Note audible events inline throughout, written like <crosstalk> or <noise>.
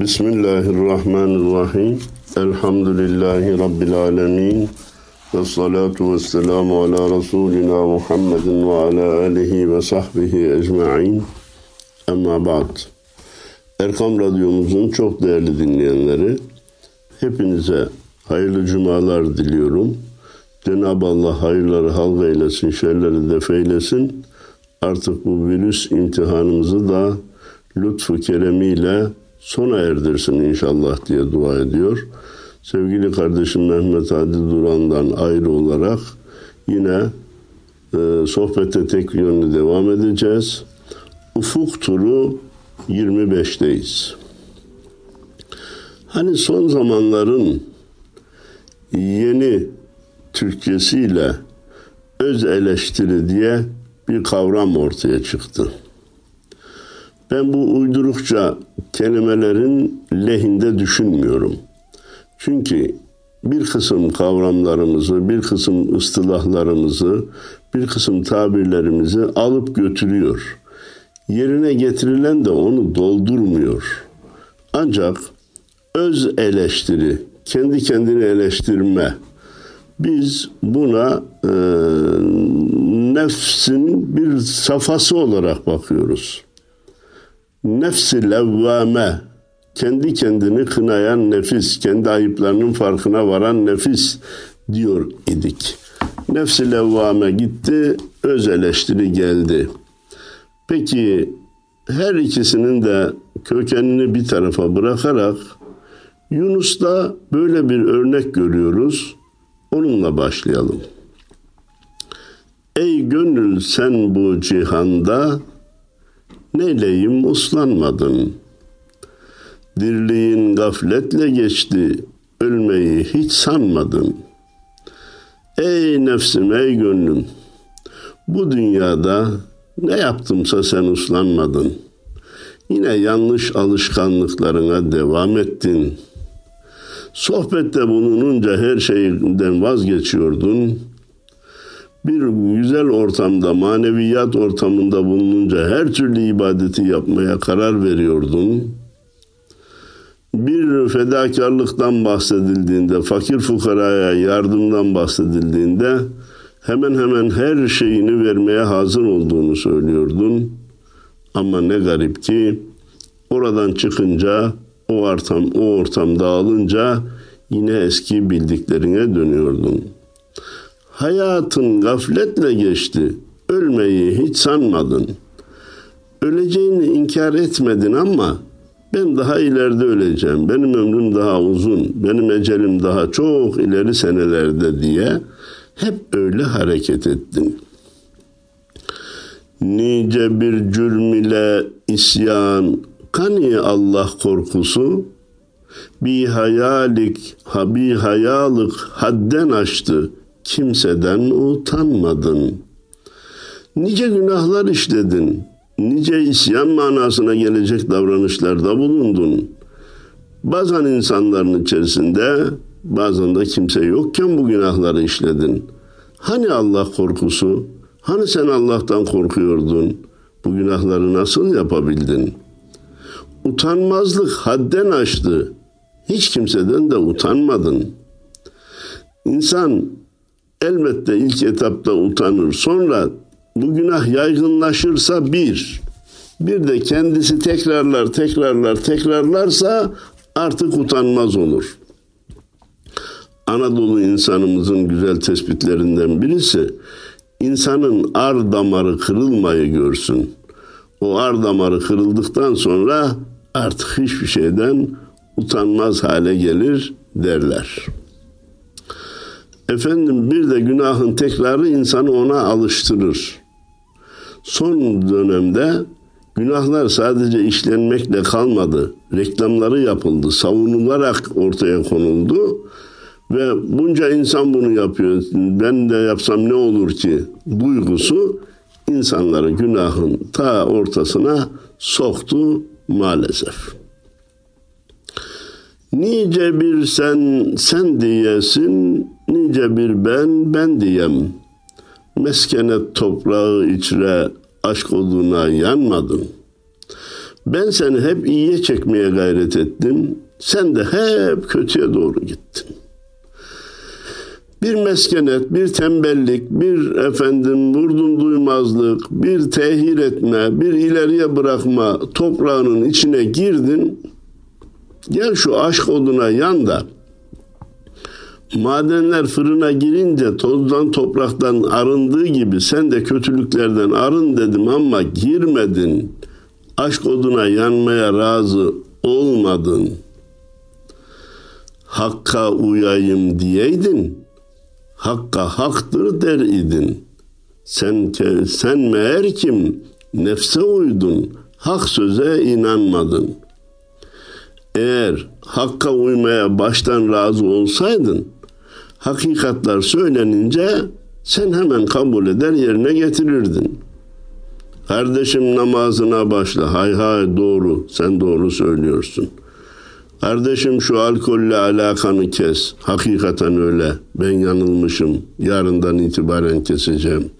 Bismillahirrahmanirrahim. Elhamdülillahi Rabbil alemin. Ve salatu ve selamu ala Resulina Muhammedin ve ala alihi ve sahbihi ecma'in. Ama ba'd. Erkam Radyomuzun çok değerli dinleyenleri, hepinize hayırlı cumalar diliyorum. Cenab-ı Allah hayırları halk eylesin, şerleri def eylesin. Artık bu virüs imtihanımızı da lütfu keremiyle sona erdirsin inşallah diye dua ediyor. Sevgili kardeşim Mehmet Hadi Duran'dan ayrı olarak yine e, sohbete tek yönlü devam edeceğiz. Ufuk turu 25'teyiz. Hani son zamanların yeni Türkçesiyle öz eleştiri diye bir kavram ortaya çıktı. Ben bu uydurukça kelimelerin lehinde düşünmüyorum. Çünkü bir kısım kavramlarımızı, bir kısım ıstılahlarımızı, bir kısım tabirlerimizi alıp götürüyor. Yerine getirilen de onu doldurmuyor. Ancak öz eleştiri, kendi kendini eleştirme, biz buna e, nefsin bir safhası olarak bakıyoruz nefsi levvame kendi kendini kınayan nefis, kendi ayıplarının farkına varan nefis diyor idik. Nefsi levvame gitti, öz eleştiri geldi. Peki her ikisinin de kökenini bir tarafa bırakarak Yunus'ta böyle bir örnek görüyoruz. Onunla başlayalım. Ey gönül sen bu cihanda neyleyim uslanmadın. Dirliğin gafletle geçti, ölmeyi hiç sanmadın. Ey nefsim, ey gönlüm, bu dünyada ne yaptımsa sen uslanmadın. Yine yanlış alışkanlıklarına devam ettin. Sohbette bulununca her şeyden vazgeçiyordun bir güzel ortamda, maneviyat ortamında bulununca her türlü ibadeti yapmaya karar veriyordun. Bir fedakarlıktan bahsedildiğinde, fakir fukaraya yardımdan bahsedildiğinde hemen hemen her şeyini vermeye hazır olduğunu söylüyordun. Ama ne garip ki oradan çıkınca o ortam o ortam dağılınca yine eski bildiklerine dönüyordun.'' Hayatın gafletle geçti. Ölmeyi hiç sanmadın. Öleceğini inkar etmedin ama ben daha ileride öleceğim. Benim ömrüm daha uzun. Benim ecelim daha çok ileri senelerde diye hep öyle hareket ettin. Nice bir cürm ile isyan, kani Allah korkusu, bir hayalik, habi hayalık hadden aştı.'' Kimseden utanmadın. Nice günahlar işledin. Nice isyan manasına gelecek davranışlarda bulundun. Bazen insanların içerisinde bazen de kimse yokken bu günahları işledin. Hani Allah korkusu? Hani sen Allah'tan korkuyordun? Bu günahları nasıl yapabildin? Utanmazlık hadden aştı. Hiç kimseden de utanmadın. İnsan elbette ilk etapta utanır. Sonra bu günah yaygınlaşırsa bir, bir de kendisi tekrarlar, tekrarlar, tekrarlarsa artık utanmaz olur. Anadolu insanımızın güzel tespitlerinden birisi insanın ar damarı kırılmayı görsün. O ar damarı kırıldıktan sonra artık hiçbir şeyden utanmaz hale gelir derler.'' Efendim bir de günahın tekrarı insanı ona alıştırır. Son dönemde günahlar sadece işlenmekle kalmadı. Reklamları yapıldı, savunularak ortaya konuldu. Ve bunca insan bunu yapıyor. Ben de yapsam ne olur ki duygusu insanları günahın ta ortasına soktu maalesef. Nice bir sen sen diyesin, nice bir ben ben diyem. Meskenet toprağı içre aşk oduna yanmadın. Ben seni hep iyiye çekmeye gayret ettim. Sen de hep kötüye doğru gittin. Bir meskenet, bir tembellik, bir efendim vurdum duymazlık, bir tehir etme, bir ileriye bırakma toprağının içine girdin. Gel şu aşk oduna yan da madenler fırına girince tozdan topraktan arındığı gibi sen de kötülüklerden arın dedim ama girmedin. Aşk oduna yanmaya razı olmadın. Hakka uyayım diyeydin. Hakka haktır der idin. Sen, sen meğer kim nefse uydun, hak söze inanmadın. Eğer hakka uymaya baştan razı olsaydın, hakikatler söylenince sen hemen kabul eder yerine getirirdin. Kardeşim namazına başla. Hay hay doğru. Sen doğru söylüyorsun. Kardeşim şu alkolle alakanı kes. Hakikaten öyle. Ben yanılmışım. Yarından itibaren keseceğim.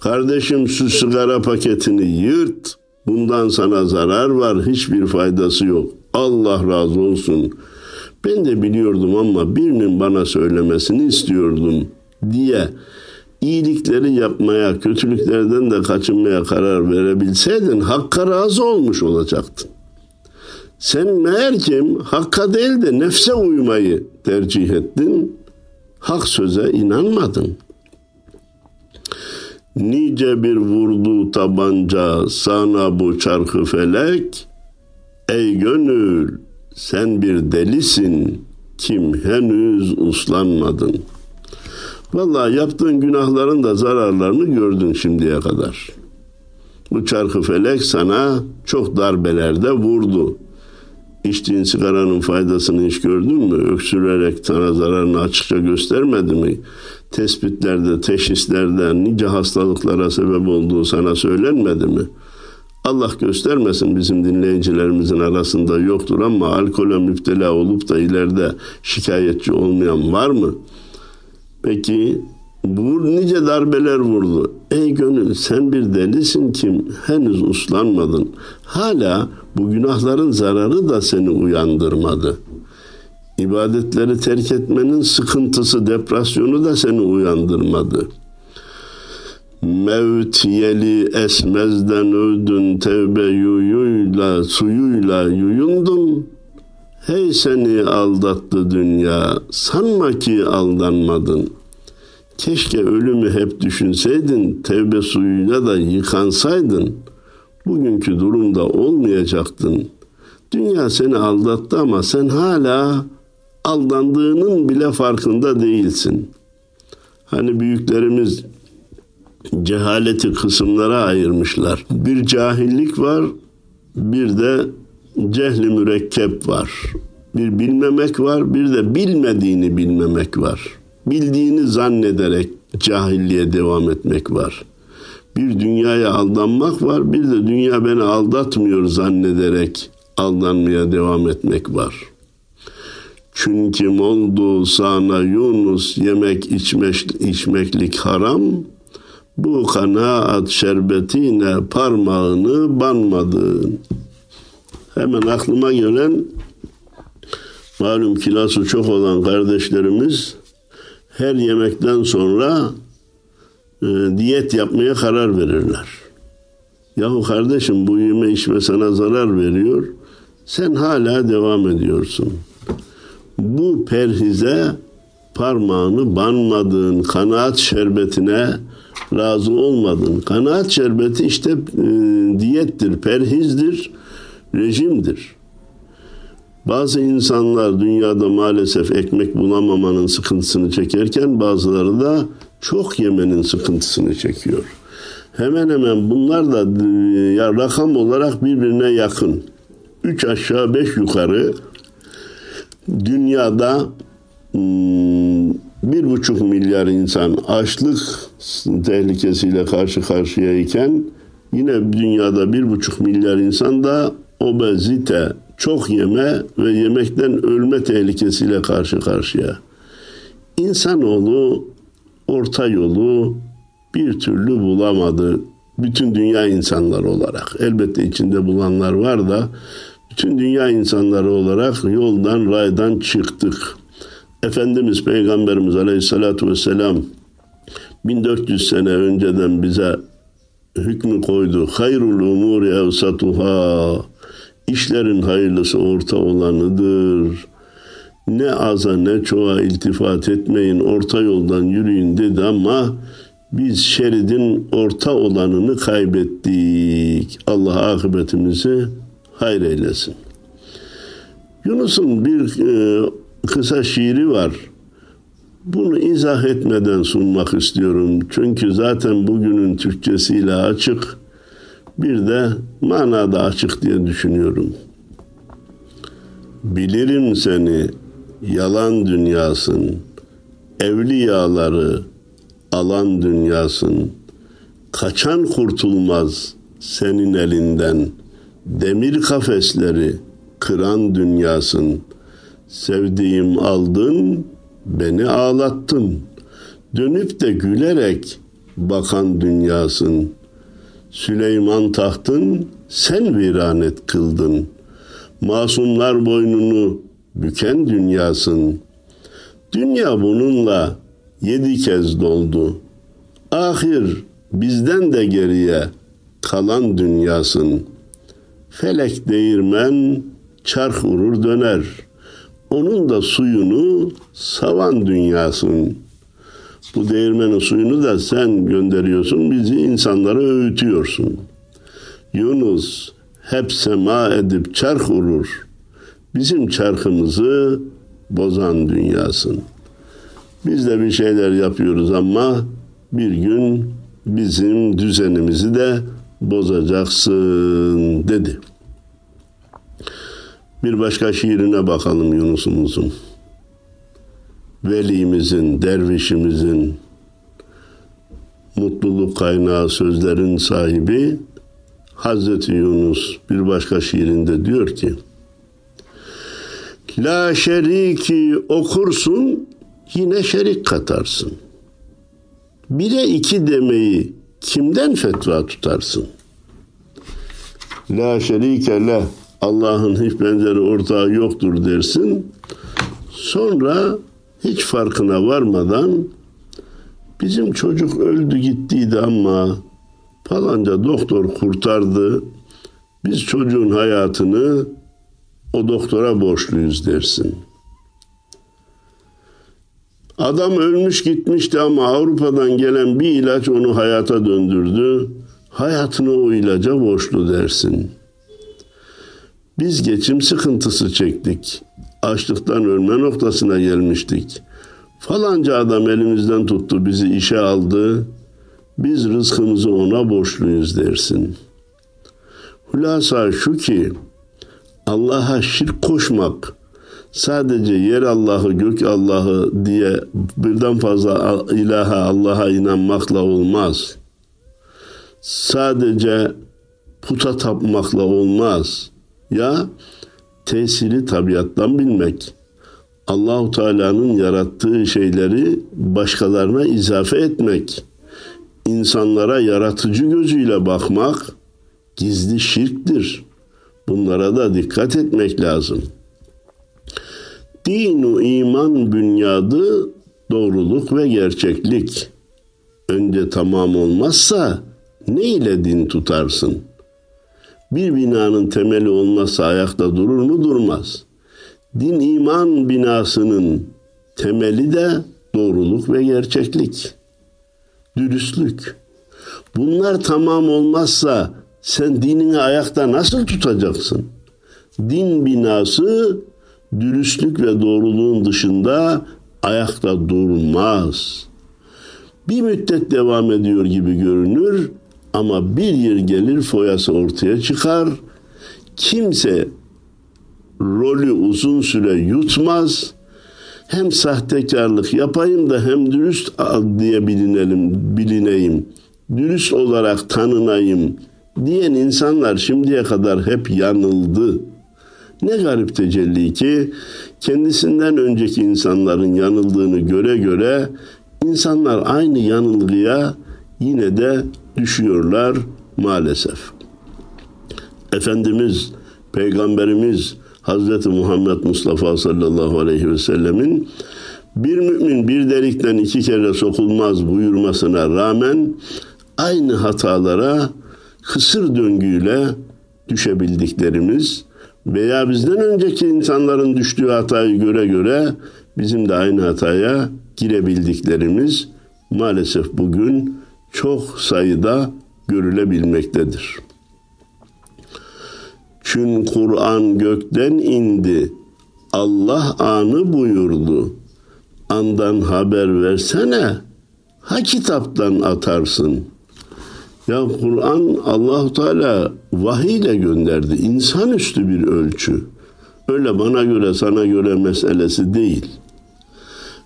Kardeşim şu sigara paketini yırt. Bundan sana zarar var. Hiçbir faydası yok. Allah razı olsun.'' Ben de biliyordum ama birinin bana söylemesini istiyordum diye iyilikleri yapmaya, kötülüklerden de kaçınmaya karar verebilseydin hakka razı olmuş olacaktın. Sen meğer kim hakka değil de nefse uymayı tercih ettin, hak söze inanmadın. Nice bir vurdu tabanca sana bu çarkı felek, ey gönül sen bir delisin kim henüz uslanmadın. Vallahi yaptığın günahların da zararlarını gördün şimdiye kadar. Bu çarkı felek sana çok darbelerde vurdu. İçtiğin sigaranın faydasını hiç gördün mü? Öksürerek sana zararını açıkça göstermedi mi? Tespitlerde, teşhislerde nice hastalıklara sebep olduğu sana söylenmedi mi?'' Allah göstermesin bizim dinleyicilerimizin arasında yoktur ama alkole müptela olup da ileride şikayetçi olmayan var mı? Peki bu nice darbeler vurdu. Ey gönül sen bir delisin kim henüz uslanmadın. Hala bu günahların zararı da seni uyandırmadı. İbadetleri terk etmenin sıkıntısı, depresyonu da seni uyandırmadı.'' Mevt yeli esmezden öldün tevbe yuyuyla suyuyla yuyundun. Hey seni aldattı dünya sanma ki aldanmadın. Keşke ölümü hep düşünseydin tevbe suyuyla da yıkansaydın. Bugünkü durumda olmayacaktın. Dünya seni aldattı ama sen hala aldandığının bile farkında değilsin. Hani büyüklerimiz cehaleti kısımlara ayırmışlar. Bir cahillik var, bir de cehli mürekkep var. Bir bilmemek var, bir de bilmediğini bilmemek var. Bildiğini zannederek cahilliğe devam etmek var. Bir dünyaya aldanmak var, bir de dünya beni aldatmıyor zannederek aldanmaya devam etmek var. Çünkü oldu sana Yunus yemek içmek, içmeklik haram, bu kanaat şerbetine parmağını banmadın. Hemen aklıma gelen malum kilosu çok olan kardeşlerimiz her yemekten sonra e, diyet yapmaya karar verirler. Yahu kardeşim bu yeme içme sana zarar veriyor. Sen hala devam ediyorsun. Bu perhize parmağını banmadığın kanaat şerbetine razı olmadın. Kanaat şerbeti işte e, diyettir, perhizdir, rejimdir. Bazı insanlar dünyada maalesef ekmek bulamamanın sıkıntısını çekerken bazıları da çok yemenin sıkıntısını çekiyor. Hemen hemen bunlar da e, ya rakam olarak birbirine yakın. Üç aşağı beş yukarı dünyada hmm, bir buçuk milyar insan açlık tehlikesiyle karşı karşıya iken yine dünyada bir buçuk milyar insan da obezite, çok yeme ve yemekten ölme tehlikesiyle karşı karşıya. İnsanoğlu orta yolu bir türlü bulamadı. bütün dünya insanları olarak. Elbette içinde bulanlar var da bütün dünya insanları olarak yoldan, raydan çıktık. Efendimiz Peygamberimiz Aleyhisselatü Vesselam 1400 sene önceden bize hükmü koydu. Hayrul umuri evsatuhâ İşlerin hayırlısı orta olanıdır. Ne aza ne çoğa iltifat etmeyin, orta yoldan yürüyün dedi ama biz şeridin orta olanını kaybettik. Allah akıbetimizi hayır eylesin. Yunus'un bir e, kısa şiiri var. Bunu izah etmeden sunmak istiyorum. Çünkü zaten bugünün Türkçesiyle açık. Bir de manada açık diye düşünüyorum. Bilirim seni yalan dünyasın, evliyaları alan dünyasın. Kaçan kurtulmaz senin elinden. Demir kafesleri kıran dünyasın. Sevdiğim aldın, beni ağlattın. Dönüp de gülerek bakan dünyasın. Süleyman tahtın sen viranet kıldın. Masumlar boynunu büken dünyasın. Dünya bununla yedi kez doldu. Ahir bizden de geriye kalan dünyasın. Felek değirmen çark vurur döner. Onun da suyunu savan dünyasın. Bu değirmenin suyunu da sen gönderiyorsun, bizi insanlara öğütüyorsun. Yunus hep sema edip çark vurur. Bizim çarkımızı bozan dünyasın. Biz de bir şeyler yapıyoruz ama bir gün bizim düzenimizi de bozacaksın dedi. Bir başka şiirine bakalım Yunus'umuzun. Velimizin, dervişimizin, mutluluk kaynağı sözlerin sahibi Hazreti Yunus bir başka şiirinde diyor ki La şeriki okursun yine şerik katarsın. Bire iki demeyi kimden fetva tutarsın? La şerike le Allah'ın hiç benzeri ortağı yoktur dersin. Sonra hiç farkına varmadan bizim çocuk öldü gittiydi ama falanca doktor kurtardı. Biz çocuğun hayatını o doktora borçluyuz dersin.'' Adam ölmüş gitmişti ama Avrupa'dan gelen bir ilaç onu hayata döndürdü. Hayatını o ilaca borçlu dersin. Biz geçim sıkıntısı çektik. Açlıktan ölme noktasına gelmiştik. Falanca adam elimizden tuttu, bizi işe aldı. Biz rızkımızı ona borçluyuz dersin. Hulasa şu ki Allah'a şirk koşmak sadece yer Allah'ı, gök Allah'ı diye birden fazla ilaha Allah'a inanmakla olmaz. Sadece puta tapmakla olmaz. Ya tesiri tabiattan bilmek. Allahu Teala'nın yarattığı şeyleri başkalarına izafe etmek. insanlara yaratıcı gözüyle bakmak gizli şirktir. Bunlara da dikkat etmek lazım.'' Dinu iman bünyadı doğruluk ve gerçeklik. Önce tamam olmazsa ne ile din tutarsın? Bir binanın temeli olmazsa ayakta durur mu durmaz. Din iman binasının temeli de doğruluk ve gerçeklik. Dürüstlük. Bunlar tamam olmazsa sen dinini ayakta nasıl tutacaksın? Din binası dürüstlük ve doğruluğun dışında ayakta durmaz. Bir müddet devam ediyor gibi görünür ama bir yer gelir foyası ortaya çıkar. Kimse rolü uzun süre yutmaz. Hem sahtekarlık yapayım da hem dürüst diye bilinelim, bilineyim. Dürüst olarak tanınayım diyen insanlar şimdiye kadar hep yanıldı. Ne garip tecelli ki kendisinden önceki insanların yanıldığını göre göre insanlar aynı yanılgıya yine de düşüyorlar maalesef. Efendimiz, Peygamberimiz Hazreti Muhammed Mustafa sallallahu aleyhi ve sellemin bir mümin bir delikten iki kere sokulmaz buyurmasına rağmen aynı hatalara kısır döngüyle düşebildiklerimiz veya bizden önceki insanların düştüğü hatayı göre göre bizim de aynı hataya girebildiklerimiz maalesef bugün çok sayıda görülebilmektedir. Çünkü Kur'an gökten indi. Allah anı buyurdu. Andan haber versene. Ha kitaptan atarsın. Ya Kur'an Allahu Teala vahiy ile gönderdi. İnsanüstü bir ölçü. Öyle bana göre sana göre meselesi değil.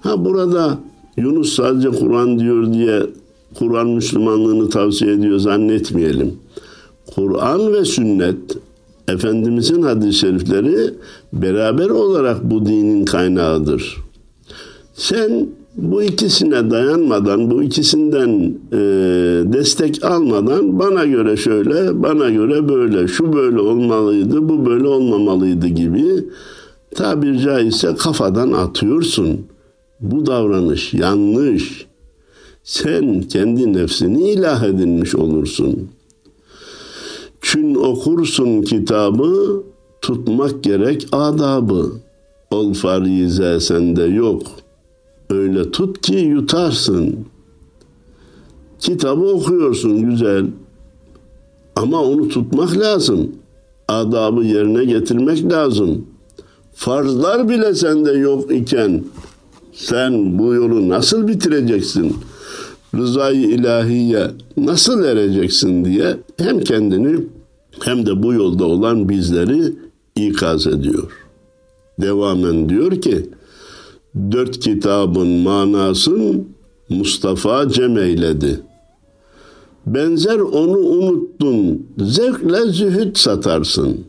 Ha burada Yunus sadece Kur'an diyor diye Kur'an Müslümanlığını tavsiye ediyor zannetmeyelim. Kur'an ve sünnet Efendimizin hadis-i şerifleri beraber olarak bu dinin kaynağıdır. Sen bu ikisine dayanmadan, bu ikisinden e, destek almadan bana göre şöyle, bana göre böyle, şu böyle olmalıydı, bu böyle olmamalıydı gibi tabir caizse kafadan atıyorsun. Bu davranış yanlış. Sen kendi nefsini ilah edinmiş olursun. Çün okursun kitabı, tutmak gerek adabı. Ol farize sende yok. Öyle tut ki yutarsın. Kitabı okuyorsun güzel. Ama onu tutmak lazım. Adabı yerine getirmek lazım. Farzlar bile sende yok iken sen bu yolu nasıl bitireceksin? Rızayı ilahiye nasıl ereceksin diye hem kendini hem de bu yolda olan bizleri ikaz ediyor. Devamen diyor ki dört kitabın manasın Mustafa cem eyledi. Benzer onu unuttun, zevkle zühd satarsın.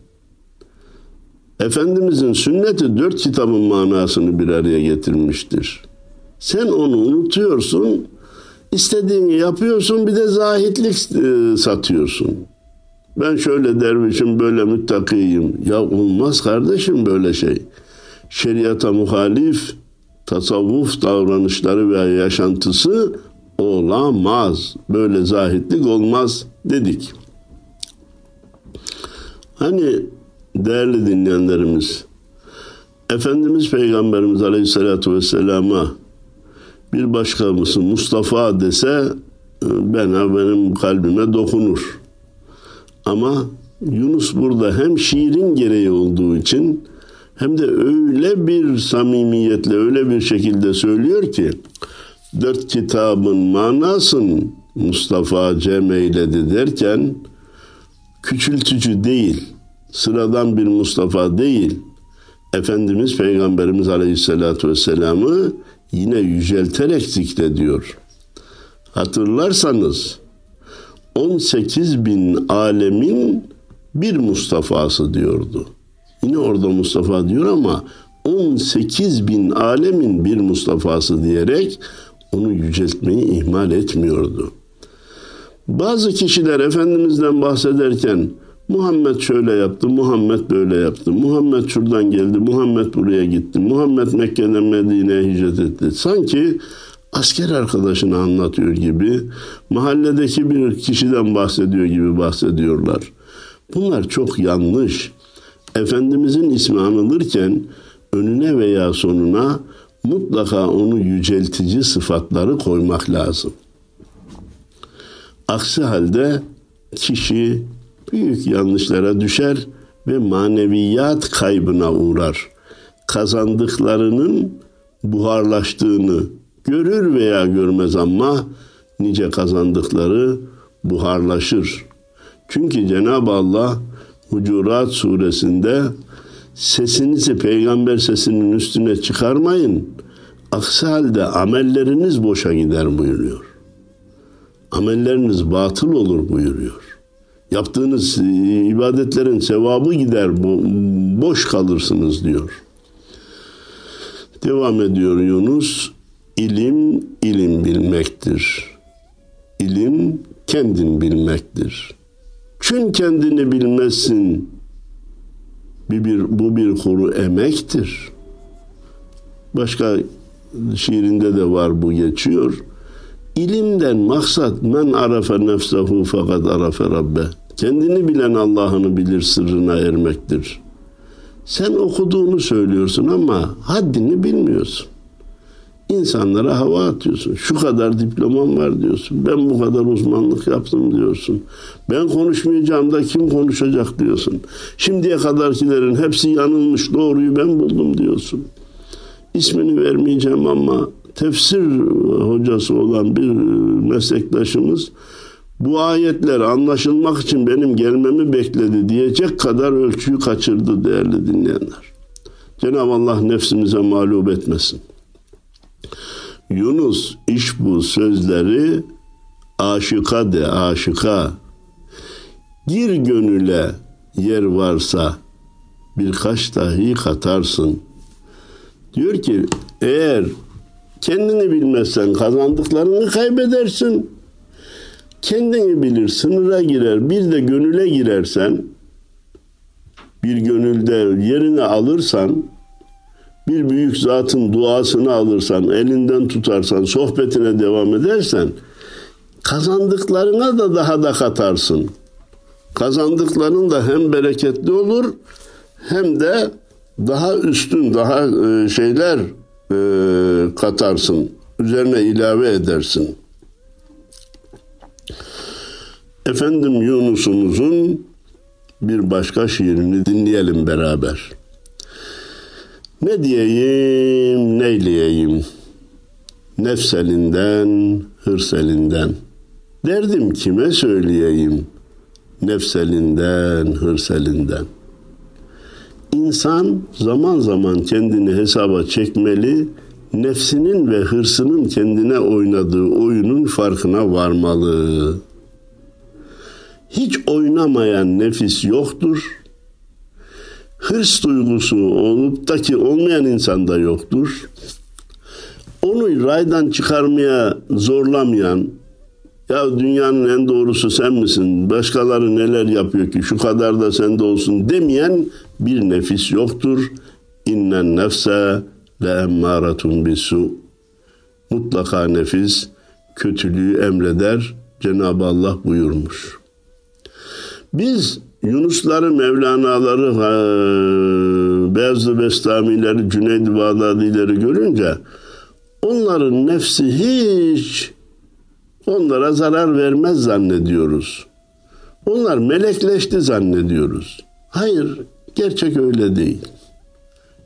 Efendimizin sünneti dört kitabın manasını bir araya getirmiştir. Sen onu unutuyorsun, istediğini yapıyorsun, bir de zahitlik e, satıyorsun. Ben şöyle dervişim, böyle müttakiyim. Ya olmaz kardeşim böyle şey. Şeriata muhalif, tasavvuf davranışları ve yaşantısı olamaz. Böyle zahitlik olmaz dedik. Hani değerli dinleyenlerimiz, Efendimiz Peygamberimiz Aleyhisselatü Vesselam'a bir başkamızı Mustafa dese bana benim kalbime dokunur. Ama Yunus burada hem şiirin gereği olduğu için hem de öyle bir samimiyetle öyle bir şekilde söylüyor ki dört kitabın manasın Mustafa Cem eyledi derken küçültücü değil, sıradan bir Mustafa değil, Efendimiz Peygamberimiz Aleyhisselatü Vesselam'ı yine yücelterek zikrediyor. Hatırlarsanız 18 bin alemin bir Mustafa'sı diyordu. Yine orada Mustafa diyor ama 18 bin alemin bir Mustafa'sı diyerek onu yüceltmeyi ihmal etmiyordu. Bazı kişiler Efendimiz'den bahsederken Muhammed şöyle yaptı, Muhammed böyle yaptı, Muhammed şuradan geldi, Muhammed buraya gitti, Muhammed Mekke'den Medine'ye hicret etti. Sanki asker arkadaşını anlatıyor gibi, mahalledeki bir kişiden bahsediyor gibi bahsediyorlar. Bunlar çok yanlış. Efendimizin ismi anılırken önüne veya sonuna mutlaka onu yüceltici sıfatları koymak lazım. Aksi halde kişi büyük yanlışlara düşer ve maneviyat kaybına uğrar. Kazandıklarının buharlaştığını görür veya görmez ama nice kazandıkları buharlaşır. Çünkü Cenab-ı Allah Hucurat suresinde sesinizi peygamber sesinin üstüne çıkarmayın. Aksi halde amelleriniz boşa gider buyuruyor. Amelleriniz batıl olur buyuruyor. Yaptığınız ibadetlerin sevabı gider, boş kalırsınız diyor. Devam ediyor Yunus. İlim, ilim bilmektir. İlim, kendin bilmektir. Çün kendini bilmezsin. Bir, bir, bu bir kuru emektir. Başka şiirinde de var bu geçiyor. İlimden maksat men arafe nefsehu fakat arafe rabbe. Kendini bilen Allah'ını bilir sırrına ermektir. Sen okuduğunu söylüyorsun ama haddini bilmiyorsun. İnsanlara hava atıyorsun. Şu kadar diplomam var diyorsun. Ben bu kadar uzmanlık yaptım diyorsun. Ben konuşmayacağım da kim konuşacak diyorsun. Şimdiye kadarkilerin hepsi yanılmış. Doğruyu ben buldum diyorsun. İsmini vermeyeceğim ama tefsir hocası olan bir meslektaşımız bu ayetler anlaşılmak için benim gelmemi bekledi diyecek kadar ölçüyü kaçırdı değerli dinleyenler. Cenab-ı Allah nefsimize mağlup etmesin. Yunus iş bu sözleri aşıka de aşıka gir gönüle yer varsa birkaç dahi katarsın. Diyor ki eğer kendini bilmezsen kazandıklarını kaybedersin. Kendini bilir sınıra girer bir de gönüle girersen bir gönülde yerini alırsan bir büyük zatın duasını alırsan, elinden tutarsan, sohbetine devam edersen kazandıklarına da daha da katarsın. Kazandıkların da hem bereketli olur hem de daha üstün, daha e, şeyler e, katarsın. Üzerine ilave edersin. Efendim Yunus'umuzun bir başka şiirini dinleyelim beraber. Ne diyeyim, neyleyeyim? Nefselinden, hırselinden. Derdim kime söyleyeyim? Nefselinden, hırselinden. İnsan zaman zaman kendini hesaba çekmeli, nefsinin ve hırsının kendine oynadığı oyunun farkına varmalı. Hiç oynamayan nefis yoktur hırs duygusu olup da ki olmayan insanda yoktur. Onu raydan çıkarmaya zorlamayan, ya dünyanın en doğrusu sen misin? Başkaları neler yapıyor ki şu kadar da sende olsun demeyen bir nefis yoktur. İnnen nefse le emmâratun bisu. Mutlaka nefis kötülüğü emreder. Cenab-ı Allah buyurmuş. Biz Yunusları, Mevlana'ları, Beyazlı Bestamileri, Cüneyd-i Bağdadileri görünce onların nefsi hiç onlara zarar vermez zannediyoruz. Onlar melekleşti zannediyoruz. Hayır, gerçek öyle değil.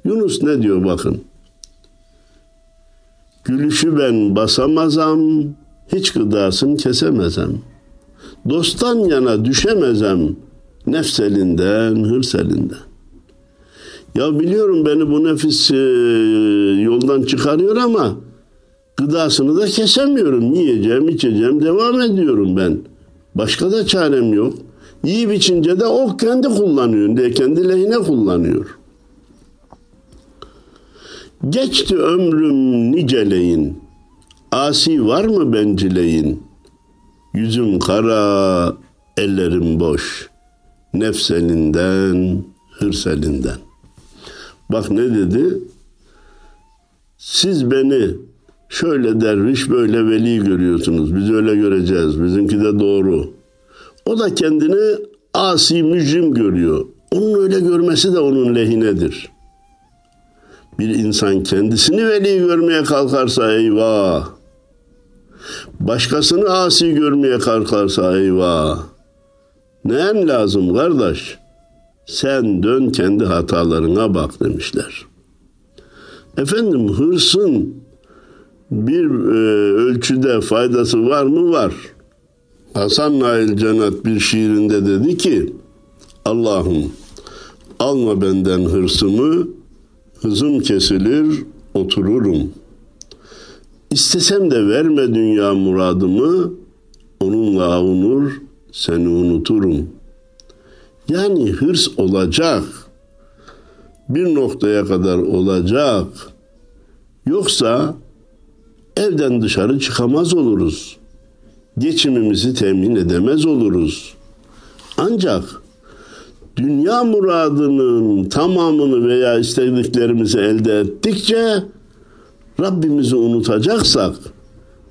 Yunus ne diyor bakın. Gülüşü ben basamazam, hiç gıdasını kesemezem. Dosttan yana düşemezem, Nefs elinden, hırs elinden. Ya biliyorum beni bu nefis e, yoldan çıkarıyor ama gıdasını da kesemiyorum. Yiyeceğim, içeceğim, devam ediyorum ben. Başka da çarem yok. Yiyip içince de o kendi kullanıyor diye kendi lehine kullanıyor. Geçti ömrüm niceleyin. Asi var mı bencileyin? Yüzüm kara, ellerim boş nefselinden, hırselinden. Bak ne dedi? Siz beni şöyle derviş böyle veli görüyorsunuz. Biz öyle göreceğiz. Bizimki de doğru. O da kendini asi mücrim görüyor. Onun öyle görmesi de onun lehinedir. Bir insan kendisini veli görmeye kalkarsa eyvah. Başkasını asi görmeye kalkarsa eyvah. Neyen lazım kardeş? Sen dön kendi hatalarına bak demişler. Efendim hırsın bir e, ölçüde faydası var mı? Var. Hasan Nail Cenat bir şiirinde dedi ki Allah'ım alma benden hırsımı hızım kesilir otururum. İstesem de verme dünya muradımı onunla avunur seni unuturum. Yani hırs olacak. Bir noktaya kadar olacak. Yoksa evden dışarı çıkamaz oluruz. geçimimizi temin edemez oluruz. Ancak dünya muradının tamamını veya istediklerimizi elde ettikçe Rabbimizi unutacaksak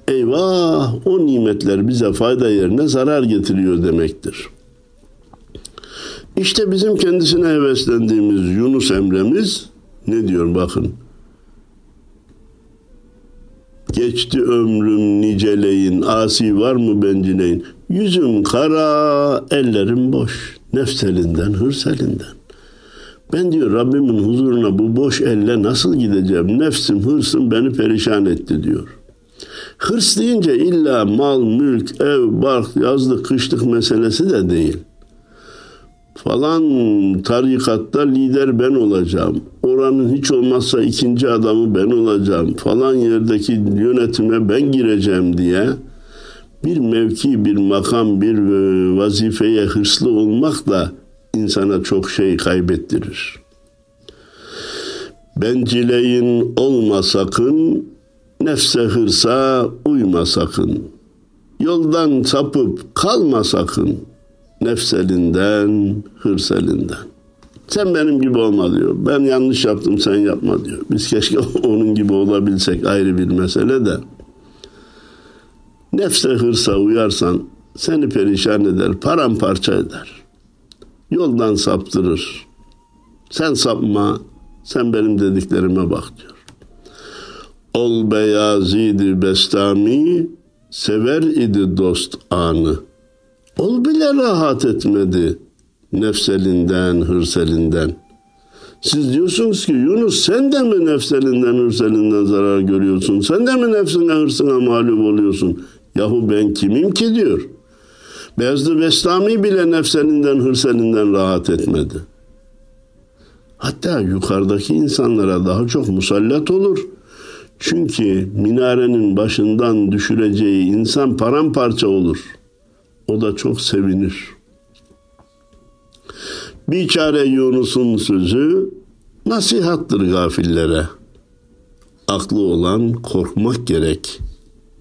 eyvah o nimetler bize fayda yerine zarar getiriyor demektir. İşte bizim kendisine heveslendiğimiz Yunus Emre'miz ne diyor bakın. Geçti ömrüm niceleyin, asi var mı bencileyin? Yüzüm kara, ellerim boş. Nefs elinden, hırs elinden. Ben diyor Rabbimin huzuruna bu boş elle nasıl gideceğim? Nefsim, hırsım beni perişan etti diyor. Hırs deyince illa mal, mülk, ev, bark, yazlık, kışlık meselesi de değil. Falan tarikatta lider ben olacağım. Oranın hiç olmazsa ikinci adamı ben olacağım. Falan yerdeki yönetime ben gireceğim diye bir mevki, bir makam, bir e, vazifeye hırslı olmak da insana çok şey kaybettirir. Bencileyin olma sakın, nefse hırsa uyma sakın. Yoldan sapıp kalma sakın, nefselinden, hırselinden. Sen benim gibi olma diyor. Ben yanlış yaptım sen yapma diyor. Biz keşke <laughs> onun gibi olabilsek ayrı bir mesele de. Nefse hırsa uyarsan seni perişan eder, paramparça eder. Yoldan saptırır. Sen sapma, sen benim dediklerime bak diyor. Ol beyazidi bestami, sever idi dost anı. Ol bile rahat etmedi nefselinden, hırselinden. Siz diyorsunuz ki Yunus sen de mi nefselinden, hırselinden zarar görüyorsun? Sen de mi nefsine, hırsına mağlup oluyorsun? Yahu ben kimim ki diyor. Beyazlı Bestami bile nefselinden, hırselinden rahat etmedi. Hatta yukarıdaki insanlara daha çok musallat olur. Çünkü minarenin başından düşüreceği insan paramparça olur. O da çok sevinir. Bir çare Yunus'un sözü nasihattır gafillere. Aklı olan korkmak gerek.''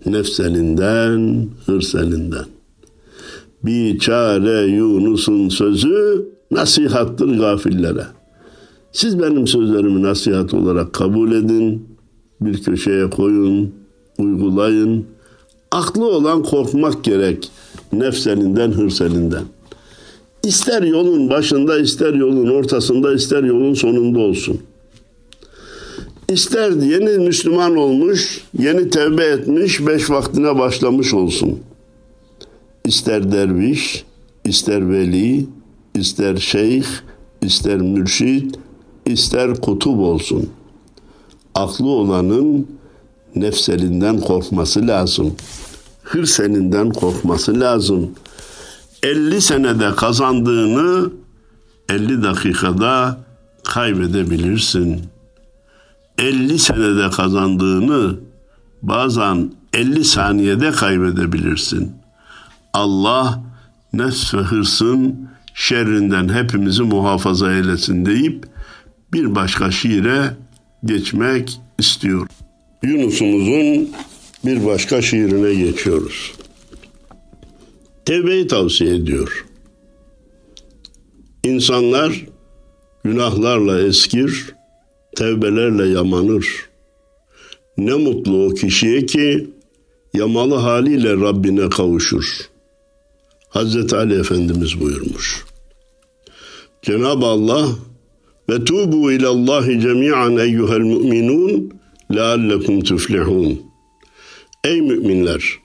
nefselinden, hırselinden. Bir çare Yunus'un sözü nasihattır gafillere. Siz benim sözlerimi nasihat olarak kabul edin, bir köşeye koyun, uygulayın. Aklı olan korkmak gerek nefselinden, hırselinden. İster yolun başında, ister yolun ortasında, ister yolun sonunda olsun.'' İster yeni Müslüman olmuş, yeni tevbe etmiş, beş vaktine başlamış olsun. İster derviş, ister veli, ister şeyh, ister mürşit, ister kutup olsun. Aklı olanın nefselinden korkması lazım. Hırseninden korkması lazım. 50 senede kazandığını 50 dakikada kaybedebilirsin.'' 50 senede kazandığını bazen 50 saniyede kaybedebilirsin. Allah nefs ve hırsın şerrinden hepimizi muhafaza eylesin deyip bir başka şiire geçmek istiyor. Yunus'umuzun bir başka şiirine geçiyoruz. Tevbeyi tavsiye ediyor. İnsanlar günahlarla eskir, tevbelerle yamanır. Ne mutlu o kişiye ki yamalı haliyle Rabbine kavuşur. Hazreti Ali Efendimiz buyurmuş. Cenab-ı Allah ve tubu ilallahi cemi'an eyyuhel mu'minun leallekum tuflihun. Ey müminler!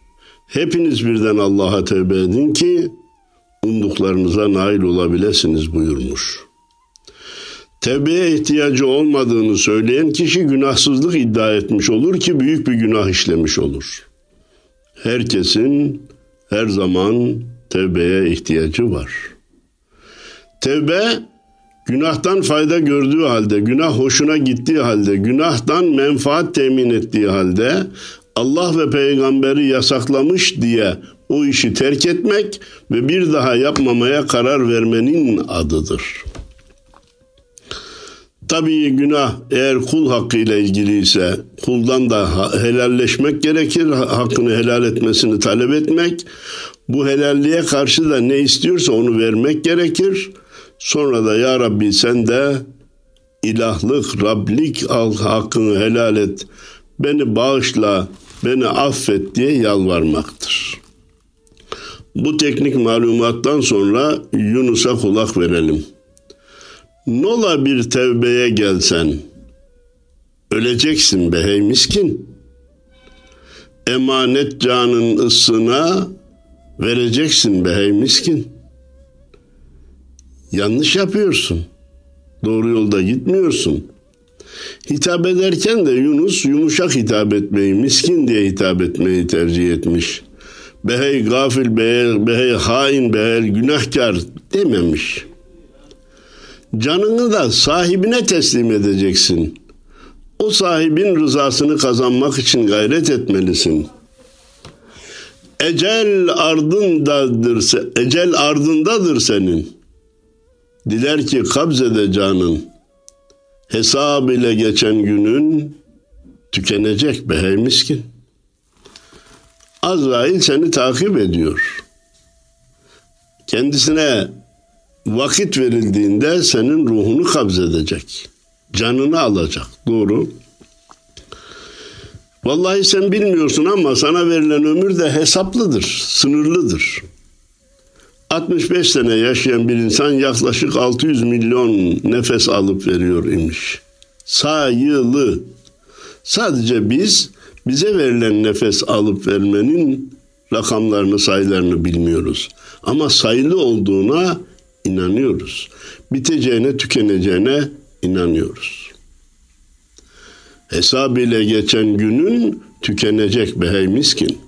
Hepiniz birden Allah'a tevbe edin ki umduklarınıza nail olabilirsiniz buyurmuş.'' Tevbeye ihtiyacı olmadığını söyleyen kişi günahsızlık iddia etmiş olur ki büyük bir günah işlemiş olur. Herkesin her zaman tevbeye ihtiyacı var. Tevbe günahtan fayda gördüğü halde, günah hoşuna gittiği halde, günahtan menfaat temin ettiği halde Allah ve peygamberi yasaklamış diye o işi terk etmek ve bir daha yapmamaya karar vermenin adıdır.'' Tabii günah eğer kul hakkıyla ilgiliyse kuldan da helalleşmek gerekir. Hakkını helal etmesini talep etmek. Bu helalliğe karşı da ne istiyorsa onu vermek gerekir. Sonra da ya Rabbi sen de ilahlık, Rablik al, hakkını helal et. Beni bağışla, beni affet diye yalvarmaktır. Bu teknik malumattan sonra Yunus'a kulak verelim. Nola bir tevbeye gelsen, öleceksin be hey miskin. Emanet canın ıssına vereceksin be hey miskin. Yanlış yapıyorsun. Doğru yolda gitmiyorsun. Hitap ederken de Yunus yumuşak hitap etmeyi, miskin diye hitap etmeyi tercih etmiş. Behey gafil, behey, behey hain, behey günahkar dememiş. Canını da sahibine teslim edeceksin. O sahibin rızasını kazanmak için gayret etmelisin. Ecel ardındadır, ecel ardındadır senin. Diler ki kabzede canın. Hesab ile geçen günün tükenecek be hey miskin. Azrail seni takip ediyor. Kendisine vakit verildiğinde senin ruhunu kabzedecek. Canını alacak. Doğru. Vallahi sen bilmiyorsun ama sana verilen ömür de hesaplıdır, sınırlıdır. 65 sene yaşayan bir insan yaklaşık 600 milyon nefes alıp veriyor imiş. Sayılı. Sadece biz bize verilen nefes alıp vermenin rakamlarını, sayılarını bilmiyoruz. Ama sayılı olduğuna inanıyoruz. Biteceğine, tükeneceğine inanıyoruz. Hesab ile geçen günün tükenecek be hey miskin.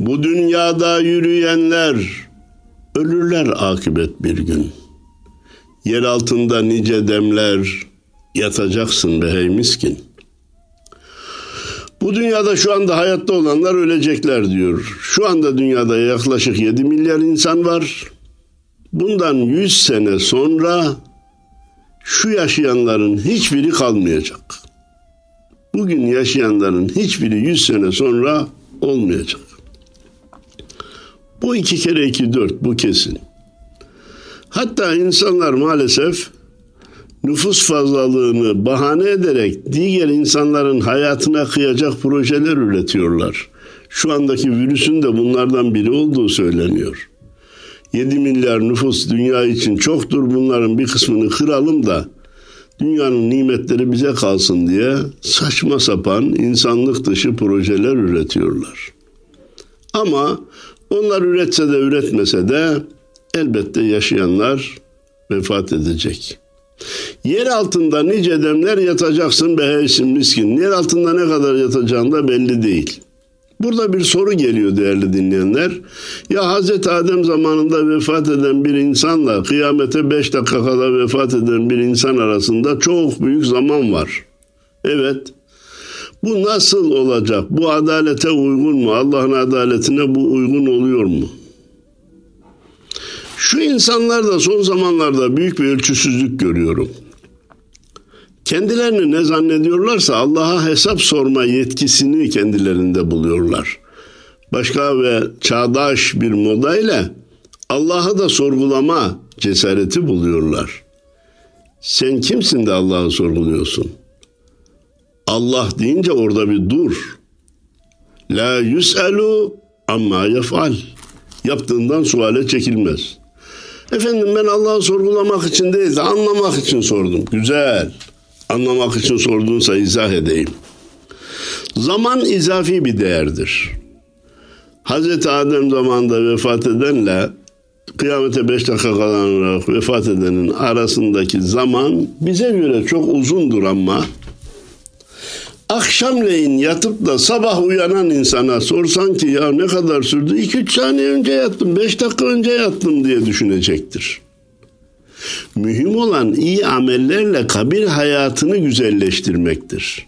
Bu dünyada yürüyenler ölürler akıbet bir gün. Yer altında nice demler yatacaksın be hey miskin. Bu dünyada şu anda hayatta olanlar ölecekler diyor. Şu anda dünyada yaklaşık 7 milyar insan var. Bundan 100 sene sonra şu yaşayanların hiçbiri kalmayacak. Bugün yaşayanların hiçbiri 100 sene sonra olmayacak. Bu iki kere iki dört bu kesin. Hatta insanlar maalesef nüfus fazlalığını bahane ederek diğer insanların hayatına kıyacak projeler üretiyorlar. Şu andaki virüsün de bunlardan biri olduğu söyleniyor. 7 milyar nüfus dünya için çoktur. Bunların bir kısmını kıralım da dünyanın nimetleri bize kalsın diye saçma sapan insanlık dışı projeler üretiyorlar. Ama onlar üretse de üretmese de elbette yaşayanlar vefat edecek. Yer altında nice demler yatacaksın be heysin miskin. Yer altında ne kadar yatacağın da belli değil. Burada bir soru geliyor değerli dinleyenler. Ya Hazreti Adem zamanında vefat eden bir insanla kıyamete beş dakika kala vefat eden bir insan arasında çok büyük zaman var. Evet. Bu nasıl olacak? Bu adalete uygun mu? Allah'ın adaletine bu uygun oluyor mu? Şu insanlar da son zamanlarda büyük bir ölçüsüzlük görüyorum. Kendilerini ne zannediyorlarsa Allah'a hesap sorma yetkisini kendilerinde buluyorlar. Başka ve çağdaş bir modayla Allah'ı da sorgulama cesareti buluyorlar. Sen kimsin de Allah'ı sorguluyorsun? Allah deyince orada bir dur. La yus'elu amma yef'al. Yaptığından suale çekilmez. Efendim ben Allah'ı sorgulamak için değil de anlamak için sordum. Güzel. Anlamak için sorduğunsa izah edeyim. Zaman izafi bir değerdir. Hazreti Adem zamanında vefat edenle kıyamete beş dakika kalan vefat edenin arasındaki zaman bize göre çok uzundur ama akşamleyin yatıp da sabah uyanan insana sorsan ki ya ne kadar sürdü? 2-3 saniye önce yattım, 5 dakika önce yattım diye düşünecektir. Mühim olan iyi amellerle kabir hayatını güzelleştirmektir.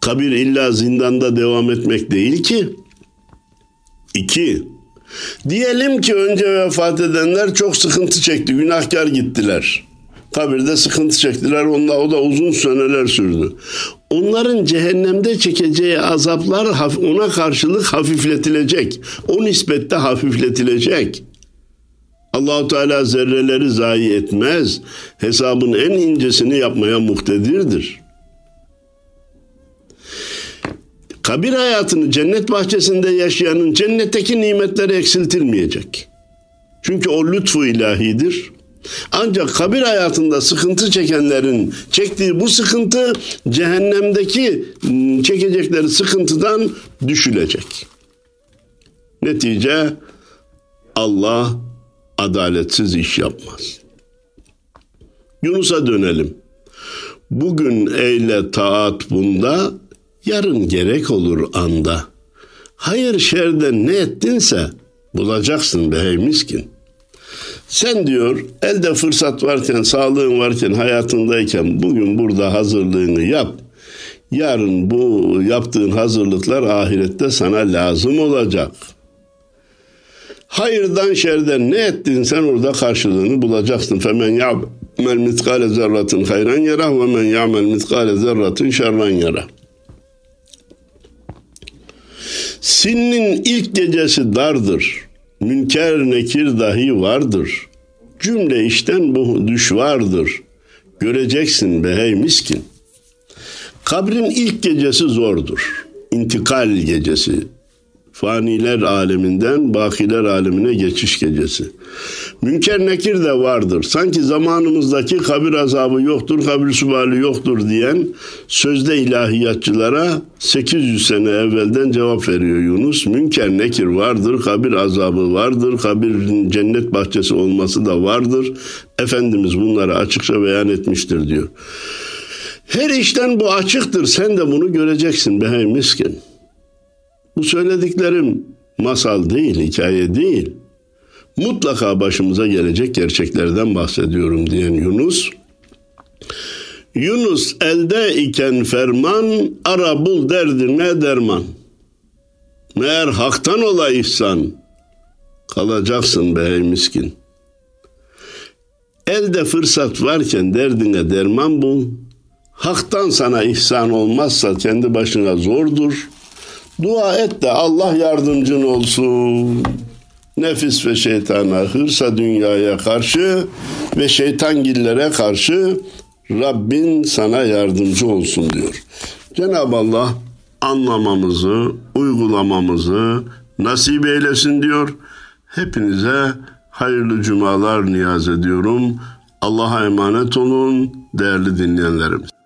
Kabir illa zindanda devam etmek değil ki. İki, diyelim ki önce vefat edenler çok sıkıntı çekti, günahkar gittiler. Kabirde sıkıntı çektiler. Onda o da uzun seneler sürdü. Onların cehennemde çekeceği azaplar ona karşılık hafifletilecek. O nispette hafifletilecek. Allahu Teala zerreleri zayi etmez. Hesabın en incesini yapmaya muhtedirdir. Kabir hayatını cennet bahçesinde yaşayanın cennetteki nimetleri eksiltilmeyecek. Çünkü o lütfu ilahidir. Ancak kabir hayatında sıkıntı çekenlerin çektiği bu sıkıntı cehennemdeki ıı, çekecekleri sıkıntıdan düşülecek. Netice Allah adaletsiz iş yapmaz. Yunus'a dönelim. Bugün eyle taat bunda, yarın gerek olur anda. Hayır şerden ne ettinse bulacaksın be hey miskin. Sen diyor elde fırsat varken, sağlığın varken, hayatındayken bugün burada hazırlığını yap. Yarın bu yaptığın hazırlıklar ahirette sana lazım olacak. Hayırdan şerden ne ettin sen orada karşılığını bulacaksın. Femen ya'mel mitkale zerratin hayran yara ve men ya'mel mitkale zerratin şerran yara. Sinnin ilk gecesi dardır. Münker nekir dahi vardır. Cümle işten bu düş vardır. Göreceksin be hey miskin. Kabrin ilk gecesi zordur. İntikal gecesi. Faniler aleminden bakiler alemine geçiş gecesi. Münker nekir de vardır. Sanki zamanımızdaki kabir azabı yoktur, kabir subali yoktur diyen sözde ilahiyatçılara 800 sene evvelden cevap veriyor Yunus. Münker nekir vardır, kabir azabı vardır, kabirin cennet bahçesi olması da vardır. Efendimiz bunları açıkça beyan etmiştir diyor. Her işten bu açıktır. Sen de bunu göreceksin be miskin. Bu söylediklerim masal değil, hikaye değil. Mutlaka başımıza gelecek gerçeklerden bahsediyorum diyen Yunus. Yunus elde iken ferman, ara bul derdine derman. Meğer haktan ola ihsan, kalacaksın be ey miskin. Elde fırsat varken derdine derman bul. Haktan sana ihsan olmazsa kendi başına zordur.'' Dua et de Allah yardımcın olsun. Nefis ve şeytana, hırsa dünyaya karşı ve şeytangillere karşı Rabbin sana yardımcı olsun diyor. Cenab-ı Allah anlamamızı, uygulamamızı nasip eylesin diyor. Hepinize hayırlı cumalar niyaz ediyorum. Allah'a emanet olun değerli dinleyenlerimiz.